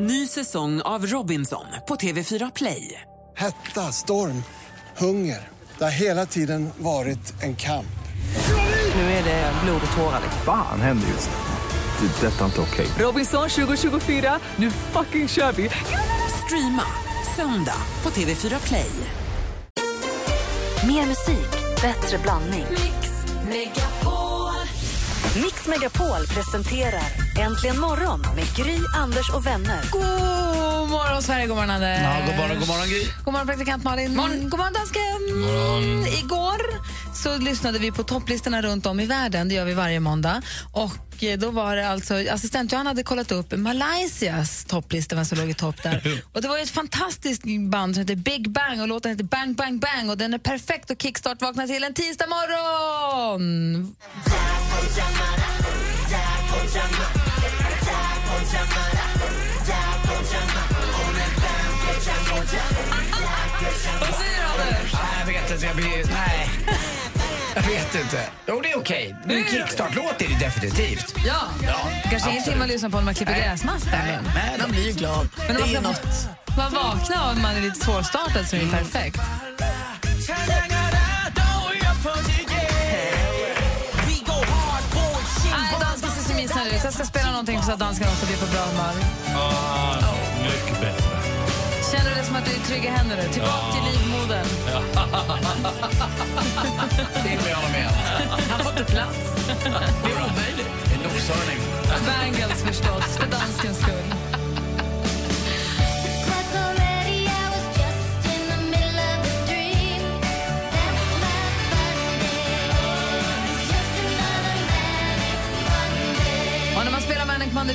Ny säsong av Robinson på TV4 Play. Hetta, storm, hunger. Det har hela tiden varit en kamp. Nu är det blod och tårar. Fan händer just nu. Det. är Detta är inte okej. Robinson 2024, nu fucking kör vi! Streama söndag på TV4 Play. Mer musik, bättre blandning. Mix Megapol presenterar Äntligen morgon med Gry, Anders och vänner. God morgon, Sverige. God morgon, Anders. Ja, god morgon, god morgon Gry. God morgon, praktikant Malin. God morgon, dansken. Igår så lyssnade vi på topplistorna runt om i världen. Det gör vi varje måndag. Och eh, då var det alltså, assistent Johan hade kollat upp Malaysias topplista, vem som låg i topp där. Och det var ju ett fantastiskt band som heter Big Bang och låten heter Bang Bang Bang och den är perfekt att kickstart-vakna till en tisdag morgon. Vad säger du, Anders? Jag vet inte. Jag blir... Nej. Jag vet inte. Jo, det är okej. Okay. En kickstart-låt är det definitivt. Ja. Kanske absolut. ingenting man lyssnar på när man klipper gräsmattan. Nej, nej, man blir ju glad. Men det om är man, något. man vaknar och man är lite svårstartad så är det perfekt. Nej, dansken ser så missnöjd ut. Jag ska spela någonting så att dansken också blir på bra humör. Mycket bättre. Som att du är i trygga händer? nu? Tillbaka till livmodern. Det vill jag med Han får inte plats. Det är omöjligt. En noshörning. Bangles förstås,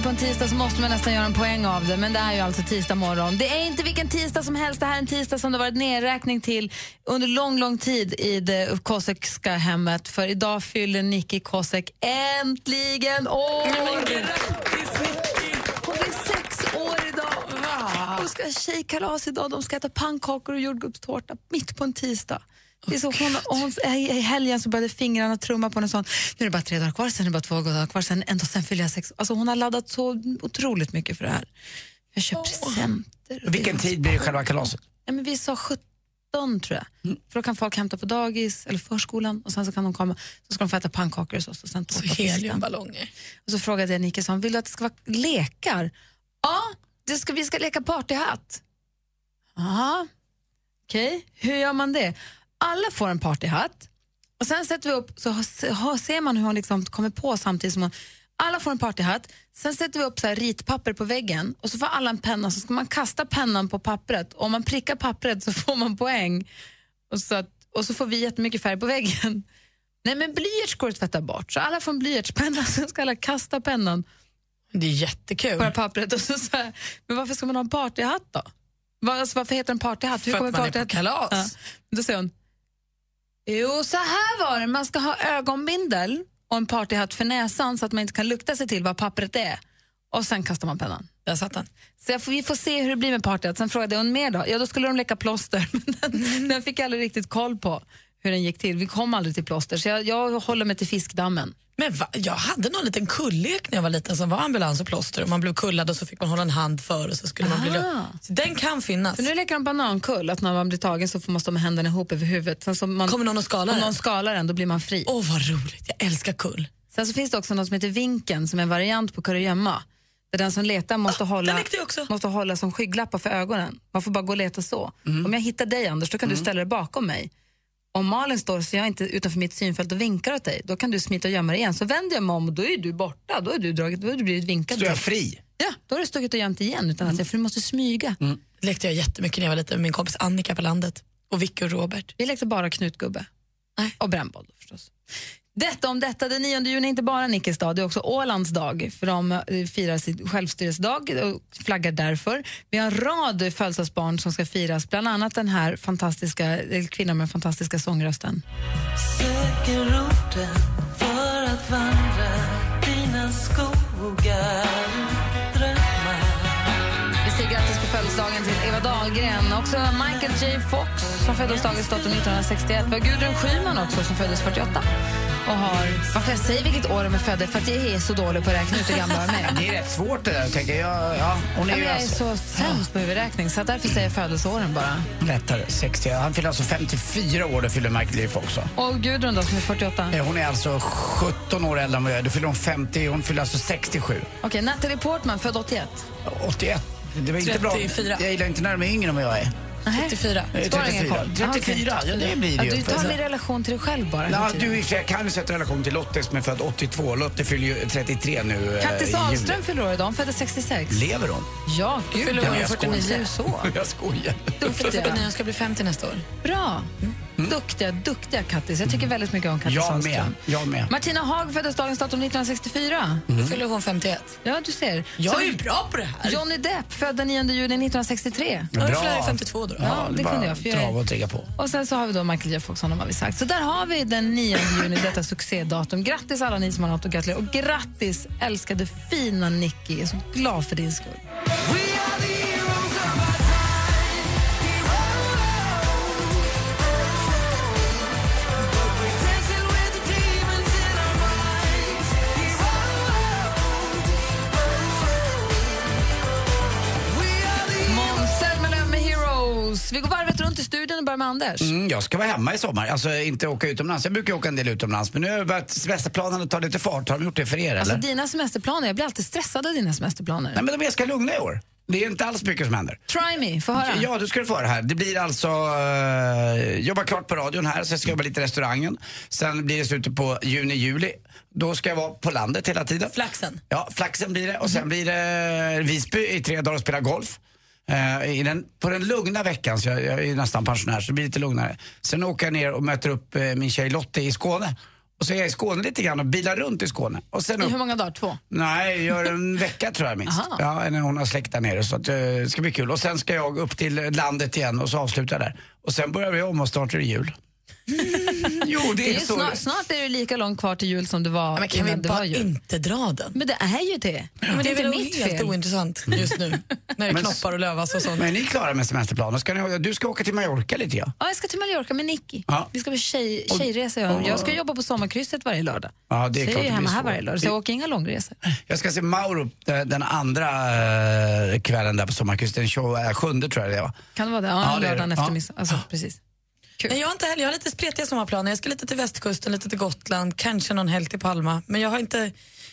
på en tisdag så måste man nästan göra en poäng av det. Men det är ju alltså tisdag morgon. Det är inte vilken tisdag som helst. Det här är en tisdag som det varit nedräkning till under lång, lång tid i det Kosekska hemmet. För idag fyller Nicky Kosek äntligen år! Hon blir sex år idag. Hon ska ha tjejkalas idag. De ska äta pannkakor och jordgubbstårta mitt på en tisdag. Det är så hon, hon, I helgen så började fingrarna trumma på en sån, nu är det bara tre dagar kvar, sen är det bara två dagar kvar, sen, ändå, sen fyller jag sex. Alltså hon har laddat så otroligt mycket för det här. Jag köper presenter. och Vilken tid blir det själva kalaset? Ja, men vi sa 17 tror jag. För då kan folk hämta på dagis eller förskolan och sen så kan de komma, så ska de få äta pannkakor och så. Och sen sista. Heliumballonger. Och så frågade jag Nike, sa, vill du att det ska vara lekar? Ja, det ska, vi ska leka partyhatt. Aha. Okej, hur gör man det? Alla får en partyhatt och sen sätter vi upp, så har- ser man hur hon liksom kommer på samtidigt som hon, alla får en partyhatt, sen sätter vi upp så ritpapper på väggen och så får alla en penna, så ska man kasta pennan på pappret och om man prickar pappret så får man poäng och så, att, och så får vi jättemycket färg på väggen. Nej men blyerts går att tvätta bort, så alla får en blyertspenna, sen ska alla kasta pennan Det är jättekul. på pappret och så, så här, men varför ska man ha en partyhatt då? Var, alltså, varför heter den partyhatt? För att man är på partyhatt- kalas. Ja. Då säger hon, jo så här var det, man ska ha ögonbindel och en partyhatt för näsan så att man inte kan lukta sig till vad pappret är. Och sen kastar man pennan. Där satt den. Så får, vi får se hur det blir med partyhatt. Sen frågade hon mer då. Ja, då skulle de leka plåster. Men den, den fick jag aldrig riktigt koll på hur den gick till. Vi kom aldrig till plåster, så jag, jag håller mig till fiskdammen. Men va? Jag hade någon liten kullek när jag var liten som var ambulans och plåster. Och man blev kullad och så fick man hålla en hand för och så skulle man bli Ah. Så den kan finnas. För nu leker de banankull, att när man blir tagen så får man stå med händerna ihop över huvudet. Sen så man, Kommer någon och skalar om någon skalar den, då blir man fri. Åh, vad roligt. Jag älskar kull. Sen så finns det också något som heter vinkeln som är en variant på kurragömma. Där den som letar måste, hålla, jag också. måste hålla som skygglappar för ögonen. Man får bara gå och leta så. Om jag hittar dig Anders, då kan du ställa dig bakom mig. Om Malin står så jag inte utanför mitt synfält och vinkar åt dig, då kan du smita och gömma dig igen. Så vänder jag mig om och då är du borta. Då är du, dragit, då är du blivit vinkad. Så jag fri? Ja, då har du stuckit och gömt igen utan att jag, för du måste smyga. Det lekte jag jättemycket när jag var liten med min kompis Annika på landet. Och Vicky och Robert. Vi lekte bara knutgubbe. Och brännboll förstås. Detta om detta, den 9 juni är inte bara Nickes dag, det är också Ålands dag, för de eh, firar sin självstyrelsedag och flaggar därför. Vi har en rad födelsedagsbarn som ska firas, bland annat den här fantastiska kvinnan med den fantastiska sångrösten. Söker roten Dahlgren, också Michael J Fox som föddes dagens datum 1961. Vi har Gudrun Schyman också som föddes 48. och har... Varför jag säger vilket år de är födda? För att jag är så dålig på att räkna ut hur gamla de är. Det är rätt svårt det där, tänker jag. Ja, hon är Ja, jag är alltså så sämst på huvudräkning, så därför säger jag födelseåren bara. lättare. 60. Han fyller alltså 54 år, det fyller Michael Leaf också. Och Gudrun då, som är 48? Eh, Hon är alltså 17 år äldre än vad jag är. Då fyller hon 50, hon fyller alltså 67. Okej, Natalie Portman, född 81. 81. Det var inte 34. bra. Jag gillar inte när de är yngre än vad jag är. 34. Jag är Spelar ingen 34. koll. 34, ja det blir Ja, det ju. du tar dem i relation till dig själv bara. Ja, du, jag kan sätta relation till Lotte som är född 82. Lotte fyller ju 33 nu eh, Kattis. Ahlström fyller år idag, hon föddes 66. Lever hon? Ja, gud fyller hon jag 49. Ser du så? Jag skojar. Hon fyller 49 och ska bli 50 nästa år. Bra. Duktiga, duktiga Kattis. Jag tycker väldigt mycket om Kattis Jag med. Jag med. Martina Haag föddes dagens datum 1964. Då fyller hon 51. Ja, du ser. Jag Så- är ju bra på det här. Johnny Depp, född den 9 juli 1963. Ja, då jag 52 då. Ja, det är bara kunde jag, för jag är- och trigga på. Och sen så har vi då Michael J Fox, honom har vi sagt. Så där har vi den 9 juni, detta succédatum. Grattis alla ni som har något att gratulera. Och grattis älskade fina Nicky. Jag är så glad för din skull. Vi går varvet runt i studion och börjar med Anders. Mm, jag ska vara hemma i sommar, alltså inte åka utomlands. Jag brukar åka en del utomlands, men nu har börjat semesterplanerna ta lite fart. Har de gjort det för er Alltså eller? dina semesterplaner, jag blir alltid stressad av dina semesterplaner. Nej men de är ganska lugna i år. Det är inte alls mycket som händer. Try me, få höra. Ja, du ska du få höra här. Det blir alltså, uh, jobba klart på radion här, sen ska jag jobba lite i restaurangen. Sen blir det slutet på juni, juli. Då ska jag vara på landet hela tiden. Flaxen. Ja, Flaxen blir det. Och sen blir det Visby i tre dagar och spela golf. Eh, i den, på den lugna veckan, så jag, jag är nästan pensionär så det blir lite lugnare. Sen åker jag ner och möter upp eh, min tjej Lotte i Skåne. Och så är jag i Skåne lite grann och bilar runt i Skåne. Och sen I upp, hur många dagar? Två? Nej, jag gör en vecka tror jag minst. Aha. Ja, när hon har släkt där nere så att, eh, det ska bli kul. Och sen ska jag upp till landet igen och så avslutar jag där. Och sen börjar vi om och snart är det jul. jo, det Det är, är ju så. snart, snart är det lika långt kvar till jul som det var Men kan innan vi det var bara jul. inte dra den? Men det är ju det. Men det är väl mitt helt fel. ointressant just nu när det Men- knoppar och lövas och sånt. Men är ni klara med semesterplanen? Ska ni, du ska åka till Mallorca lite ja? Ja, jag ska till Mallorca med Nicky. Ja. Vi ska på tjej, tjejresa. Jag, jag ska jobba på sommarkrysset varje lördag. Ja, det är så klart jag är det hemma här varje lördag, så jag åker inga långresor. Jag ska se Mauro eh, den andra eh, kvällen där på Sommarkusten, 27 tror jag det var. Kan det vara det? Ja, Ja, det är lördagen det. efter Ja. midsommar. Alltså, precis. Nej, jag har inte heller, jag har lite spretiga sommarplaner. Jag ska lite till västkusten, lite till Gotland, kanske någon helg till Palma. Men jag har inte,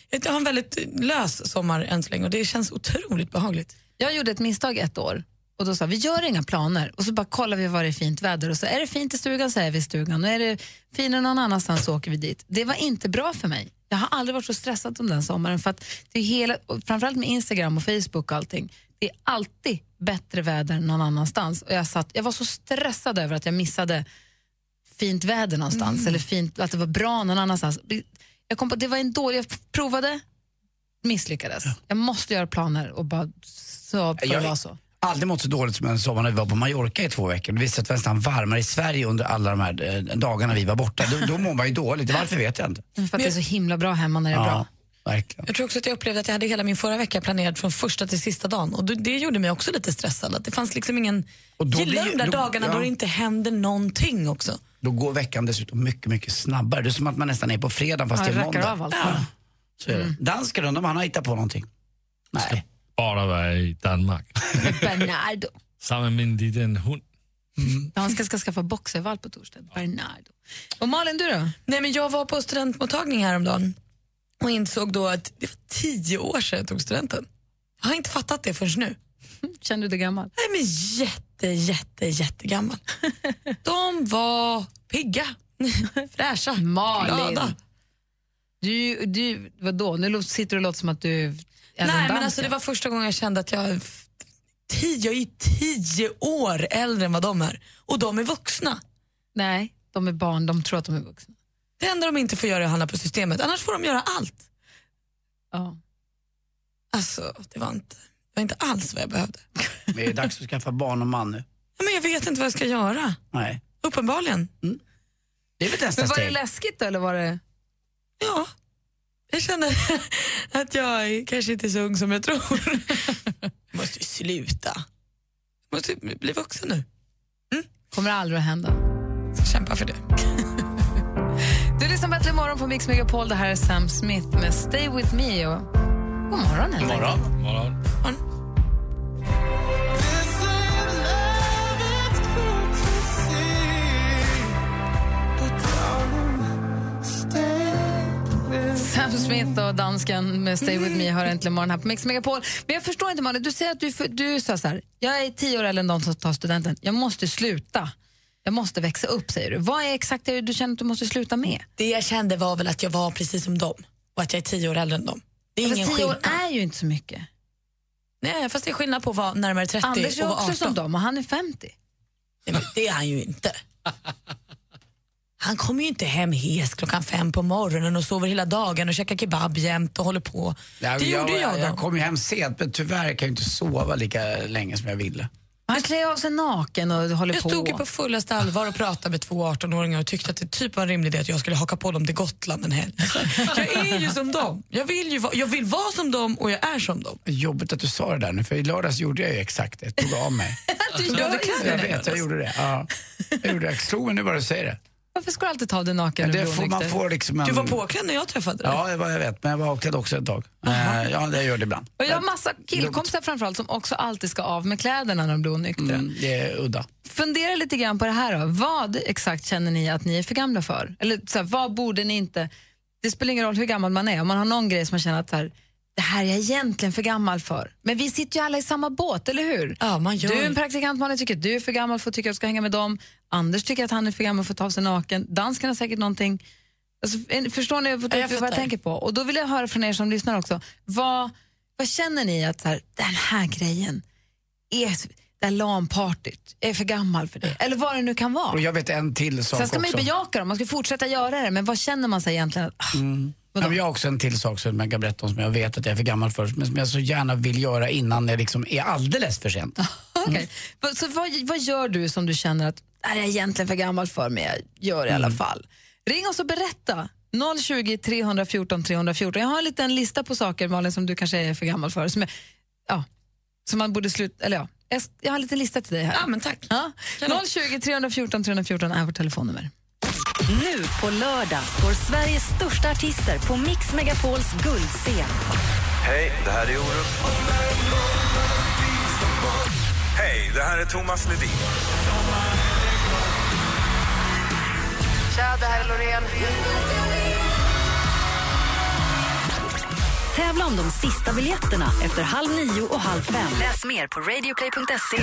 jag har en väldigt lös sommar än så länge och det känns otroligt behagligt. Jag gjorde ett misstag ett år. Och då sa vi, gör inga planer. Och så bara kollar vi var det är fint väder. Och så är det fint i stugan så är vi i stugan. Och är det finare någon annanstans så åker vi dit. Det var inte bra för mig. Jag har aldrig varit så stressad som den sommaren. För att det är hela, framförallt med Instagram och Facebook och allting. Det är alltid bättre väder någon annanstans. Och jag, satt, jag var så stressad över att jag missade fint väder någonstans. Eller fint, att det var bra någon annanstans. Jag kom på, det var en dålig, jag provade, misslyckades. Jag måste göra planer och bara så det Jag- så. Aldrig mått så dåligt som en sommar när vi var på Mallorca i två veckor. Det visade sig att det var nästan varmare i Sverige under alla de här eh, dagarna vi var borta. Då, då mår man ju dåligt. Varför vet jag inte. För att det är så himla bra hemma när det är bra. Verkligen. Jag tror också att jag upplevde att jag hade hela min förra vecka planerad från första till sista dagen och det, gjorde mig också lite stressad. Att det fanns liksom ingen... Blir- de där då- dagarna ja. då det inte händer någonting också. Då går veckan dessutom mycket, mycket snabbare. Det är som att man nästan är på fredag fast Ja, det är måndag. av allt. Ja. Så är det. Dansken undrar om han har hittat på någonting. Nej. Bara vara i Danmark. Bernardo. Sammen med en liten hund. Dansken ska skaffa boxervalp på torsdag. Bernardo. Och Malin, du då? Nej, men jag var på studentmottagning häromdagen och insåg då att det var tio år sedan jag tog studenten. Jag har inte fattat det förrän nu. Känner du dig gammal? Nej, men jätte, jätte, jättegammal. De var pigga, fräscha, Malin. glada. Du, du, vadå? Nu sitter du och låter som att du är Nej, men alltså, det var första gången jag kände att jag, tio, jag är tio år äldre än vad de är. Och de är vuxna. Nej, de är barn. De tror att de är vuxna. Det enda de inte får göra är att handla på systemet, annars får de göra allt. Ja. Alltså, det var inte, det var inte alls vad jag behövde. Det är dags att skaffa barn och man nu. Ja, Men jag vet inte vad jag ska göra. Nej. Uppenbarligen. Det är väl nästa Men var det steg. läskigt då, eller var det... Ja, jag känner att jag är kanske inte är så ung som jag tror. Jag måste ju sluta. Jag måste bli vuxen nu. kommer aldrig att hända? Ska kämpa för det. Lyssnar Äntligen morgon på Mix Megapol. Det här är Sam Smith med Stay with me. Och god morgon, helt Morgon. enkelt. Morgon. Sam Smith och dansken med Stay with me har äntligen morgon här på Mix Megapol. Men jag förstår inte, Malin. Du säger att du, du sa så här, jag är tio år äldre än de som tar studenten. Jag måste sluta. Jag måste växa upp, säger du. Vad är exakt det du känner att du måste sluta med? Det jag kände var väl att jag var precis som dem och att jag är tio år äldre än dem. Det är Fast ingen tio år skillnad. är ju inte så mycket. Nej, fast det är skillnad på att vara närmare 30 Anders är och vara också 18. som dem och han är 50. Nej, men det är han ju inte. Han kommer ju inte hem hes klockan fem på morgonen och sover hela dagen och käkar kebab jämt och håller på. Ja, det gjorde jag, jag, då. jag kom ju hem sent men tyvärr kan jag inte sova lika länge som jag ville. Han klär av sig naken och håller Jag på. stod ju på fullaste allvar och pratade med två 18-åringar och tyckte att det typ var en rimlig idé att jag skulle haka på dem till Gotland en helg. Jag är ju som dem. Jag vill, ju vara, jag vill vara som dem och jag är som dem. Jobbigt att du sa det där nu för i lördags gjorde jag ju exakt det. Tog av mig. Du gör Jag vet, jag gjorde det. Ja. Jag gjorde det. Jag slog mig nu bara du säger det. Varför ska du alltid ta av dig naken det får, man får liksom en... Du var påklädd när jag träffade dig. Ja, det var jag vet. Men jag var avklädd också ett tag. Eh, ja, det gör det ibland. Och jag har massa killkompisar framförallt som också alltid ska av med kläderna när de blir onyktra. Mm, det är udda. Fundera lite grann på det här då. Vad exakt känner ni att ni är för gamla för? Eller så här, vad borde ni inte... Det spelar ingen roll hur gammal man är. Om man har någon grej som man känner att så här, det här är jag egentligen för gammal för. Men vi sitter ju alla i samma båt, eller hur? Ja, man gör Du är en praktikant, man tycker att du är för gammal för att tycka att du ska hänga med dem. Anders tycker att han är för gammal för att ta av sig naken. Dansken har säkert någonting... Alltså, förstår ni Ja, jag vad jag tänker på? Och då vill jag höra från er som lyssnar också. Vad, vad känner ni att så här, den här grejen är det här LAN-partyt, är för gammal för det? Eller vad det nu kan vara. Och jag vet en till sak Sen ska man ju bejaka dem, man ska fortsätta göra det, men vad känner man sig egentligen? att, Ja, men jag har också en till sak som jag kan berätta om som jag vet att jag är för gammal för men som jag så gärna vill göra innan det liksom är alldeles för sent. okej. Va- Så vad, vad gör du som du känner att är jag egentligen för gammal för, men jag gör det i alla fall? Ring oss och berätta. 020 314 314. Jag har en liten lista på saker, Malin, som du kanske är för gammal för. Som, jag, ja, som man borde sluta... Eller ja, jag, jag har en liten lista till dig här. Ja, men tack. Ja. 020 314 314 är vårt telefonnummer. Nu på lördag står Sveriges största artister på Mix Megapols guldscen. Hej, det här är Orup. Hej, det här är Thomas Ledin. Tja, det här är Loreen. Tävla om de sista biljetterna efter halv nio och halv fem. Läs mer på radioplay.se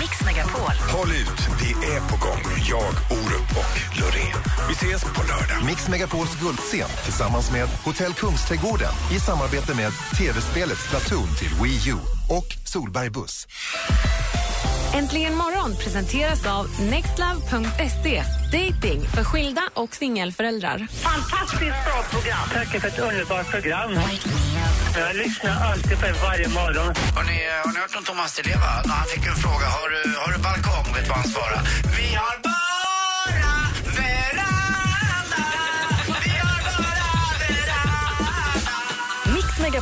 mixmegapol. Håll ut, vi är på gång. Jag, Orup och Loreen. Vi ses på lördag. Mix Megapols guldscen tillsammans med Hotell Kungsträdgården i samarbete med tv-spelet Splatoon till Wii U och Solberg Buss. Äntligen morgon presenteras av nextlove.se. Dating för skilda och singelföräldrar. Fantastiskt bra program. Tack för ett underbart program. Jag lyssnar alltid på er varje morgon. Har ni, har ni hört om Thomas Di Leva? När han fick en fråga, har du, har du balkong? Vet du vad han svarade? Vi har bara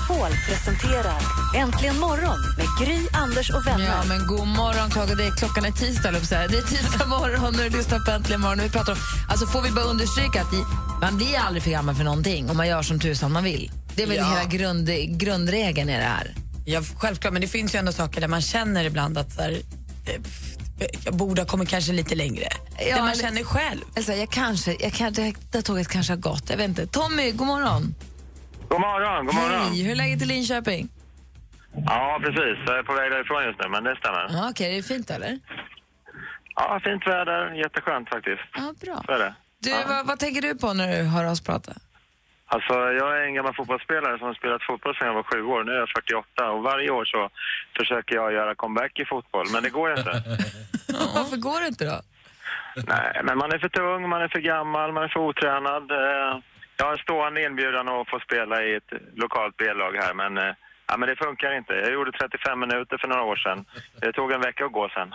Megapol presenterar Äntligen morgon med Gry, Anders och vänner. Ja, men god morgon, det är, klockan är tisdag. Det är tisdag morgon när du lyssnar på Äntligen morgon. Vi pratar om, alltså får vi bara understryka att man blir aldrig för gammal för någonting om man gör som tusan man vill. Det är väl Ja. hela grund, grundregeln i det här. Ja, självklart, men det finns ju ändå saker där man känner ibland att så här, eh, jag borde ha kommit kanske lite längre. Ja, där man känner själv. Alltså, jag kanske, jag kan, det tåget kanske har gått. Jag vet inte. Tommy, god morgon. God morgon, god morgon. Hej, hur är läget i Linköping? Ja, precis. Jag är på väg därifrån just nu, men det stämmer. Ja, Okej, är det fint eller? Ja, fint väder. Jätteskönt faktiskt. Ja, bra. Så är det. Du, vad, vad tänker du på när du hör oss prata? Alltså, jag är en gammal fotbollsspelare som har spelat fotboll sedan jag var sju år. Nu är jag 48 och varje år så försöker jag göra comeback i fotboll, men det går inte. Varför går det inte då? Nej, men man är för tung, man är för gammal, man är för otränad. Eh, Jag har en stående inbjudan att få spela i ett lokalt B-lag här, men, eh, ja, men det funkar inte. Jag gjorde 35 minuter för några år sedan. Det tog en vecka att gå sen.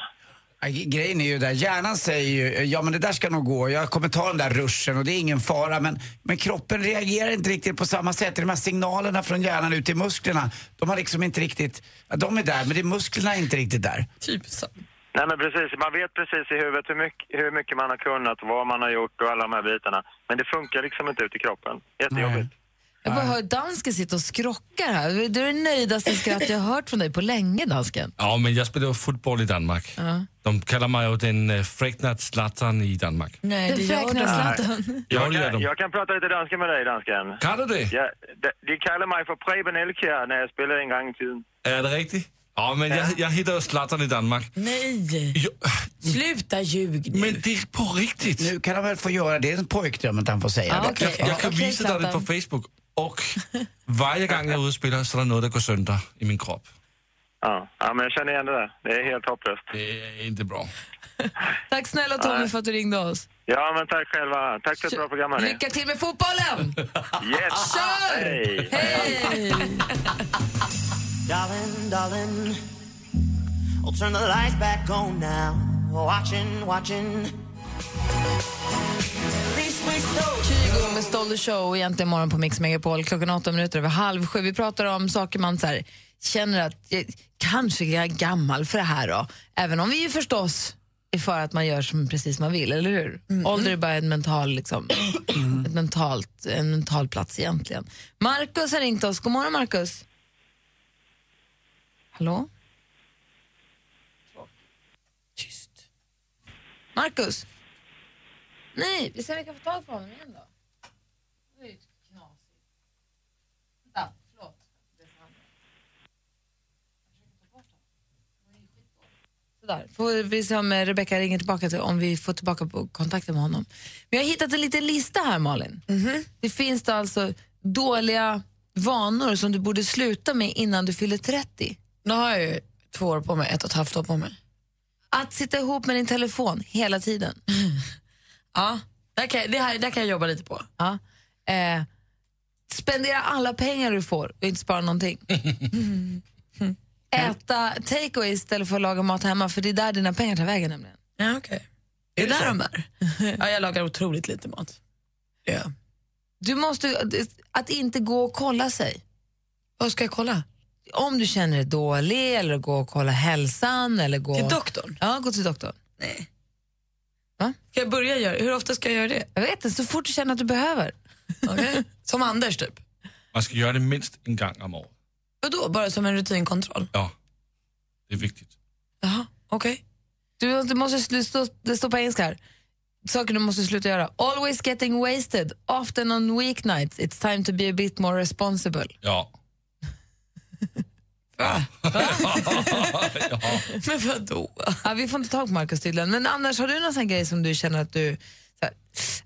Grejen är ju där, hjärnan säger ju, ja men det där ska nog gå, jag kommer ta den där ruschen och det är ingen fara. Men, men kroppen reagerar inte riktigt på samma sätt. De här signalerna från hjärnan ut till musklerna, de har liksom inte riktigt, ja, de är där men det är musklerna är inte riktigt där. Typ så. Nej men precis, man vet precis i huvudet hur mycket, hur mycket man har kunnat, vad man har gjort och alla de här bitarna. Men det funkar liksom inte ut i kroppen. Jättejobbigt. Jag bara hör dansken sitta och skrockar här. Det är det nöjdaste skratt jag har hört från dig på länge, dansken. Ja, men jag spelar fotboll i Danmark. Ja. De kallar mig ju den uh, fräknat Zlatan i Danmark. Nej, Den det de. Zlatan. Ja, Jag gör kan, jag kan prata lite danska med dig, dansken. Kan du det? Ja, de, de kallar mig för Preben Elkjær när jag spelade en gång i tiden. Är det riktigt? Ja, men jag, jag hittar ju Zlatan i Danmark. Nej, Jo, sluta ljug nu. men det är på riktigt. Nu kan han väl få göra det, det är en pojkdröm att han får säga Ja, det. okej. Jag, jag kan Okej, visa dig det på. Facebook. Och varje gång jag är ute och spelar så är det något som går sönder i min kropp. Ja. ja, men jag känner igen det där. Det är helt hopplöst. Det är inte bra. Tack snälla Tommy för att du ringde oss. Ja, men tack själva. Tack för ett bra program, hörni. Lycka till med fotbollen! Yes! Kör! Hej! Hej! Darling, darling, I'll turn the lights back on now. Watching, watching. Kygo med Stolder Show egentligen morgon på Mix Megapol klockan åtta minuter över halv sju. Vi pratar om saker man så här, känner att jag, kanske är jag gammal för det här då. Även om vi ju förstås är för att man gör som precis man vill, eller hur? Ålder är bara en mental, liksom, ett mentalt, en mental plats egentligen. Markus har ringt oss. God morgon Markus. Hallå? Tyst. Markus? Nej, vi ser om vi kan få tag på honom igen då. Det är ju knasigt. Vänta, förlåt. Det är. Sådär, får vi se om eh, Rebecca ringer tillbaka till, om vi får tillbaka på kontakten med honom. Jag har hittat en liten lista här Malin. Det finns det alltså dåliga vanor som du borde sluta med innan du fyller 30. Nu har jag ju två år på mig, ett och ett halvt år på mig. Att sitta ihop med din telefon hela tiden. Ja, där kan, jag- det här, där kan jag jobba lite på. Ja. Eh, spendera alla pengar du får och inte spara någonting. Äta takeaway istället för att laga mat hemma för det är där dina pengar tar vägen nämligen. Ja, okej. Det är där de är. Ja, jag lagar otroligt lite mat. Ja. Du måste, att inte gå och kolla sig. Vad ska jag kolla? Om du känner dig dålig eller gå och kolla hälsan eller gå... Till doktorn? Ja, gå till doktorn. Nej. Va? Ska jag börja göra Hur ofta ska jag göra det? Jag vet inte, så fort du känner att du behöver. Okej. Som Anders typ? Man ska göra det minst en gång om året. Vadå, bara som en rutinkontroll? Ja, det är viktigt. Jaha, okej. Du, du måste slu- stå, det står på engelska här. Saker du måste sluta göra. Always getting wasted, often on weeknights. It's time to be a bit more responsible. Ja. Men vadå? Ja, vi får inte tag på Markus tydligen. Men annars, har du någon sån grej som du känner att du... Så här,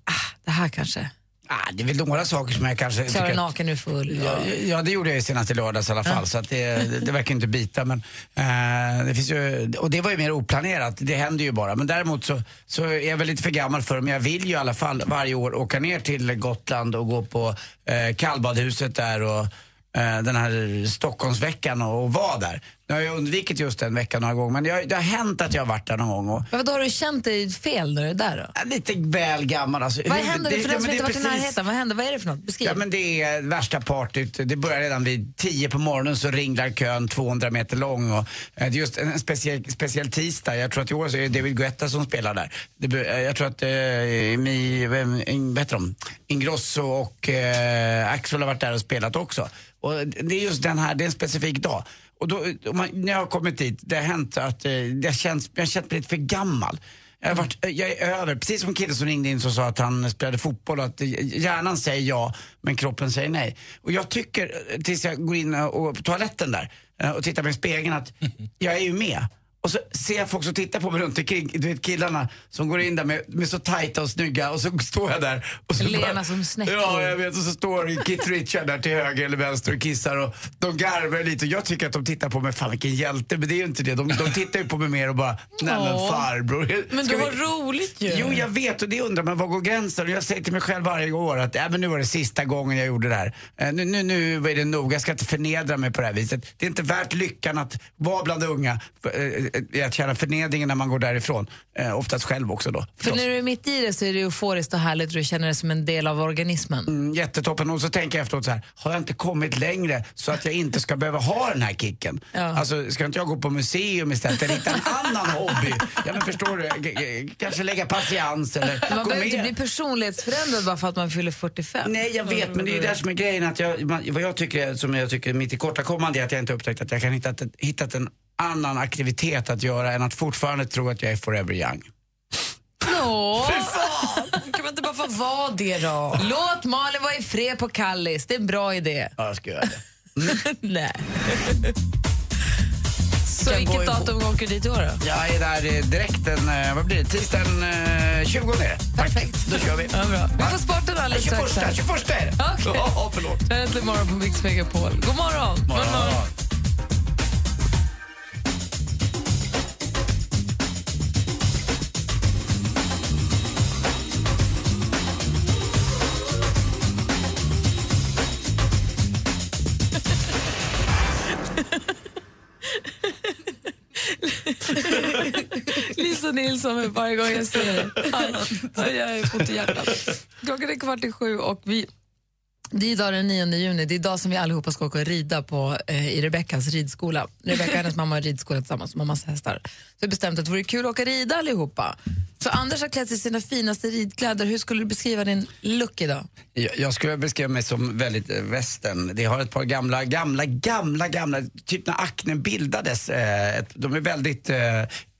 ah, det här kanske... Ah, det är väl några saker som jag kanske Köra naken ur full. Ja, ja, det gjorde jag ju senast i lördags i alla fall, så att det, det, verkar inte bita. Men, eh, det finns ju, och det var ju mer oplanerat, det händer ju bara. Men däremot så, så är jag väl lite för gammal för det, men jag vill ju i alla fall varje år åka ner till Gotland och gå på eh, kallbadhuset där och Eh, den här Stockholmsveckan och, och vara där. Nu har jag undvikit just den veckan några gånger, men det har, det har hänt att jag har varit där någon gång. Och, Men vadå, har du känt dig fel när du är där då? Lite väl gammal alltså. Vad händer för ja, den som inte det varit i närheten? Vad händer? Vad är det för något? Beskriv. Ja men det är värsta partyt. Det börjar redan vid 10 på morgonen så ringlar kön 200 meter lång. Och, eh, det är just en speciell, speciell tisdag. Jag tror att i år så är det David Guetta som spelar där. Det, eh, jag tror att eh, Mi, vem, vad heter de? Ingrosso och eh, Axel har varit där och spelat också. Och det är just den här, det är en specifik dag. Och då, man, när jag har kommit dit, det har hänt att eh, det känns, jag har känt mig lite för gammal. Jag, har varit, jag är över, precis som killen som ringde in som sa att han spelade fotboll att hjärnan säger ja men kroppen säger nej. Och jag tycker, eh, tills jag går in och, på toaletten där eh, och tittar mig i spegeln att jag är ju med. Och så ser jag folk som tittar på mig runt omkring, du vet killarna som går in där med, med så tajta och snygga och så står jag där. Och så Lena som snäckor. Ja, jag vet. Och så står Kit Richard där till höger eller vänster och kissar och de garvar lite. Och jag tycker att de tittar på mig, fan vilken hjälte, men det är ju inte det. De, de tittar ju på mig mer och bara, nej men farbror. Men Ska du vi- roligt ju. Jo, jag vet och det undrar man, var går gränsen? Och jag säger till mig själv varje år att äh, men nu var det sista gången jag gjorde det här. Eh, nu, nu, nu är det nog, jag ska inte förnedra mig på det här viset. Det är inte värt lyckan att vara bland unga, för, eh, att känna förnedringen när man går därifrån. Eh, oftast själv också då. För när du är mitt i det så är det euforiskt och härligt och du känner det som en del av organismen. Mm, jättetoppen. Och så tänker jag efteråt så här, har jag inte kommit längre så att jag inte ska behöva ha den här kicken? Ja. Alltså, ska inte jag gå på museum istället eller hitta en annan hobby? Ja men förstår du, kanske lägga patiens eller Man behöver inte bli personlighetsförändrad bara för att man fyller 45. Nej, jag vet, men det är ju det som är grejen. Att jag, vad jag tycker, som jag tycker mitt tillkortakommande är att jag inte upptäckt att jag kan hitta hittat en annan aktivitet att göra än att fortfarande tro att jag är forever young. Åh. Kan man inte bara få vara det då? Låt Malin vara i fred på Kallis, det är en bra idé. Ja, jag ska göra det. Nej. Så Kan gå vilket ihop. datum åker du dit i år då? Jag är där eh, direkt den, eh, vad blir det, tisdagen eh, 20 är det. Perfekt. Då kör vi. Ja, bra. Vi får sporten alldeles 21, strax. här. 21 är det. Okej. Ja, förlåt. Det här är Äntligen morgon på Mix Megapol. God morgon! Morgon. Nilsson varje gång jag ser dig. Jag är fort i hjärtat. Klockan är kvart i sju och vi det är idag den 9 juni, det är idag som vi allihopa ska åka och rida på, eh, i Rebeckas ridskola. Rebecka och hennes mamma har ridskola tillsammans, har massa hästar. Så vi har bestämt att det vore kul att åka rida allihopa. Så Anders har klätt sig i sina finaste ridkläder. Hur skulle du beskriva din look idag? Jag, jag skulle beskriva mig som väldigt eh, västern. Det har ett par gamla, gamla, gamla, gamla, typ när aknen bildades. Eh, ett, de är väldigt eh,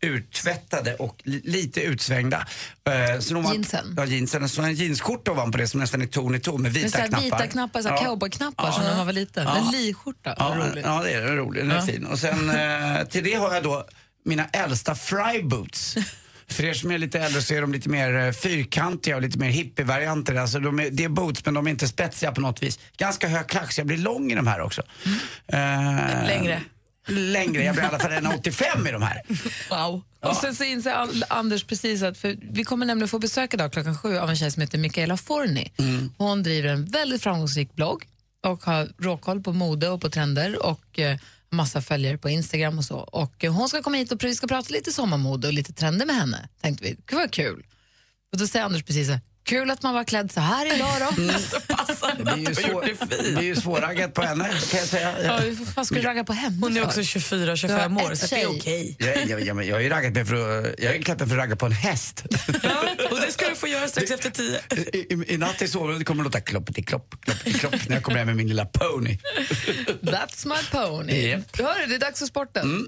uttvättade och li, lite utsvängda. Eh, så de har, Jeansen? Ja, jeansen. Så en jeansskjorta ovanpå det som nästan är ton i ton med vita Med så här knappar. vita knappar, så Ja. cowboyknappar Ja. som när man var liten. Ja. En liskjorta, Ja, vad roligt. ja, det är roligt. Den är Ja. fin. Och sen eh, till det har jag då mina äldsta fry boots. För er som är lite äldre så är de lite mer eh, fyrkantiga och lite mer hippie-varianter. Alltså de är, det är boots men de är inte spetsiga på något vis. Ganska hög klack så jag blir lång i de här också. Eh, Längre. Längre, jag blir i alla fall 1,85 i de här. Wow. Och sen så inser Anders precis att, för vi kommer nämligen få besök idag klockan sju av en tjej som heter Michaela Forni. Hon driver en väldigt framgångsrik blogg och har råkoll på mode och på trender och eh, massa följare på Instagram och så. Och eh, hon ska komma hit och vi ska prata lite sommarmode och lite trender med henne, tänkte vi. Det var kul. Och då säger Anders precis så här, kul att man var klädd så här idag då. Det blir ju, svår, det blir ju svårraggat på henne kan jag säga. Ja, fan ska du ragga på henne Hon är också 24-25 Du har år, så det är okej. Jag, jag, jag, jag har ju raggat mig för att, jag är klädd mig för att ragga på en häst. Ja, och det ska du få göra strax efter tio. I, i, i natt i sovrummet kommer det låta kloppeti-klopp, kloppeti-klopp när jag kommer hem med min lilla pony. That's my pony. Japp. Hörru, det är dags för sporten.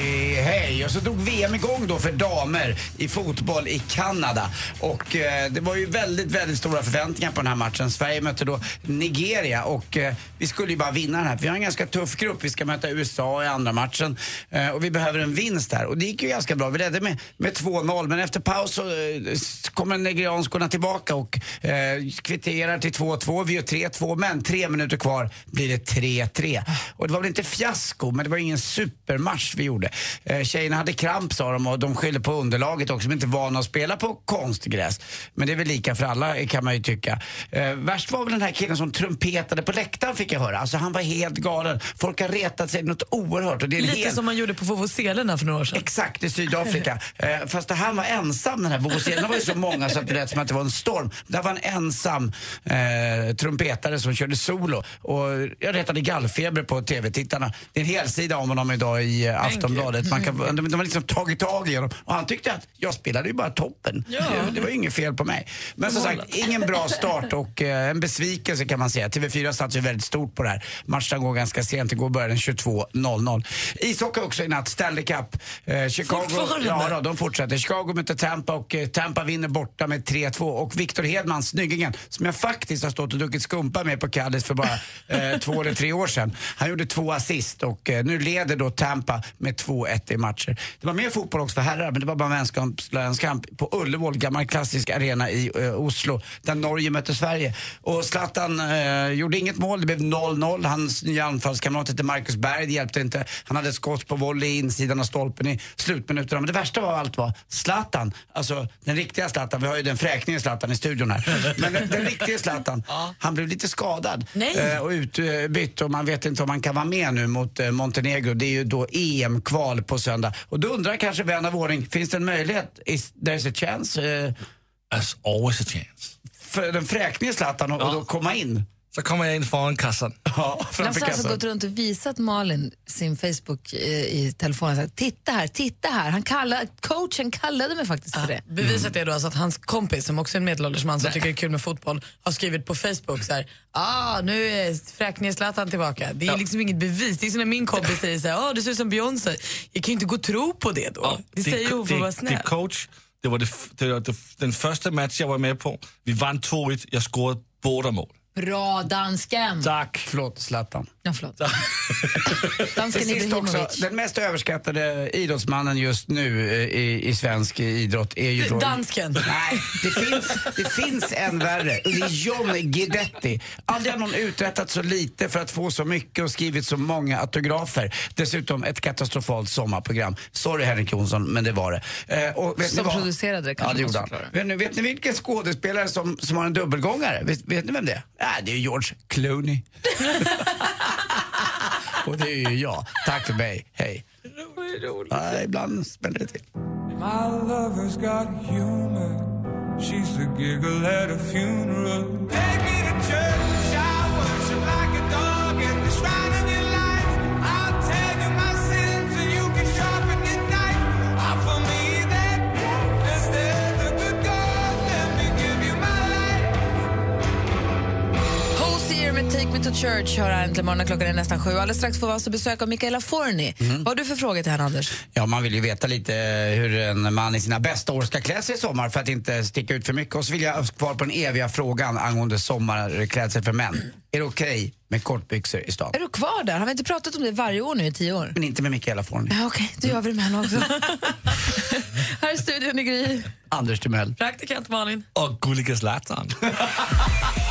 hej. Och så drog VM igång då för damer i fotboll i Kanada. Och eh, det var ju väldigt, väldigt stora förväntningar på den här matchen. Sverige mötte då Nigeria och eh, vi skulle ju bara vinna den här. Vi har en ganska tuff grupp. Vi ska möta USA i andra matchen eh, och vi behöver en vinst här. Och det gick ju ganska bra. Vi ledde med, med 2-0 men efter paus så eh, kommer nigerianskorna tillbaka och eh, kvitterar till 2-2. Vi gör 3-2 men tre minuter kvar blir det 3-3. Och det var väl inte fiasko men det var ingen supermatch vi gjorde. Eh, Eh, tjejerna hade kramp sa de och de skyllde på underlaget också. De är inte vana att spela på konstgräs. Men det är väl lika för alla kan man ju tycka. Eh, värst var väl den här killen som trumpetade på läktaren fick jag höra. Alltså han var helt galen. Folk har retat sig något oerhört. Och det är Lite hel... som man gjorde på Vovoselerna för några år sedan. Exakt, i Sydafrika. eh, fast han var ensam den här. Det var ju så många så att det lät som att det var en storm. Där var en ensam eh, trumpetare som körde solo. Och jag retade gallfeber på tv-tittarna. Det är en helsida om honom idag i eh, Aftonbladet. Man kan, de, de har liksom tagit tag i honom. Och han tyckte att jag spelade ju bara toppen. Ja. Det, det var inget fel på mig. Men som sagt, ingen bra start och eh, en besvikelse kan man säga. TV4 satsar ju väldigt stort på det här. Matchen går ganska sent, igår började den 22.00. Ishockey också i natt, Stanley Cup. Eh, Chicago, ja, då, de fortsätter. Chicago möter Tampa och eh, Tampa vinner borta med 3-2. Och Victor Hedman, snyggingen, som jag faktiskt har stått och druckit skumpa med på Kallis för bara eh, två eller tre år sedan. Han gjorde två assist och eh, nu leder då Tampa med 2-1 60 matcher. Det var mer fotboll också för herrar, men det var bara vänskapslandskamp på Ullevål, gammal klassisk arena i eh, Oslo, där Norge mötte Sverige. Och Zlatan eh, gjorde inget mål, det blev 0-0. Hans nya anfallskamrat hette Marcus Berg, det hjälpte inte. Han hade ett skott på volley i insidan av stolpen i slutminuterna. Men det värsta av allt var Zlatan, alltså den riktiga Zlatan, vi har ju den fräkniga Zlatan i studion här. Men den, den riktiga Zlatan, han blev lite skadad eh, och utbytt och man vet inte om han kan vara med nu mot eh, Montenegro. Det är ju då EM-kval på söndag. Och då undrar kanske vän av ordning, finns det en möjlighet, is there's a chance, eh, There's always a chance. för den fräknige Zlatan att och då komma in? Så kommer jag in föran kassan. Ja, Lasse har alltså gått runt och visat Malin sin Facebook eh, i telefonen. Så här, titta här, titta här. Han kallade, coachen kallade mig faktiskt för det. Beviset är då alltså att hans kompis, som också är en medelålders man som tycker det är kul med fotboll, har skrivit på Facebook så här, ah, nu är fräkningen Zlatan tillbaka. Det är liksom inget bevis. Det är som när min kompis säger så här, ah, du ser ut som Beyoncé. Jag kan ju inte gå och tro på det då. det säger hon för att vara det, snäll. det coach, det var, det, det var det, den första match jag var med på. Vi vann 2-1, jag scorade båda mål. Bra, dansken. Tack. Förlåt, Zlatan. Ja, förlåt. Till Dansken sist också, den mest överskattade idrottsmannen just nu eh, i, i svensk idrott är ju. Dansken. Nej, det finns, det finns en värre. Det är John Guidetti. Aldrig har någon uträttat så lite för att få så mycket och skrivit så många autografer. Dessutom ett katastrofalt sommarprogram. Sorry Henrik Jonsson, men det var det. Eh, och vet Som ni producerade det, kanske Ja, det gjorde han. Vet ni, vet ni vilken skådespelare som, som har en dubbelgångare? Vet, vet ni vem det är? Ja, det är George Clooney. och det är ju jag. Tack för mig. Hej. Ja, ibland smäller det till. My Take Me To Church hör här äntligen morgonen. Klockan är nästan sju. Alldeles strax får vi alltså besök av Mikaela Forni. Vad har du för frågor till henne, Anders? Ja, man vill ju veta lite hur en man i sina bästa år ska klä sig i sommar för att inte sticka ut för mycket. Och så vill jag ha svar på den eviga frågan angående sommarklädsel för män. Är det okej med kortbyxor i stan? Är du kvar där? Har vi inte pratat om det varje år nu i tio år? Men inte med Mikaela Forni. Ja, Okej, då gör vi det med henne också. här är studion i Gry. Anders Timell. Praktikant Malin. Och gulliga Zlatan.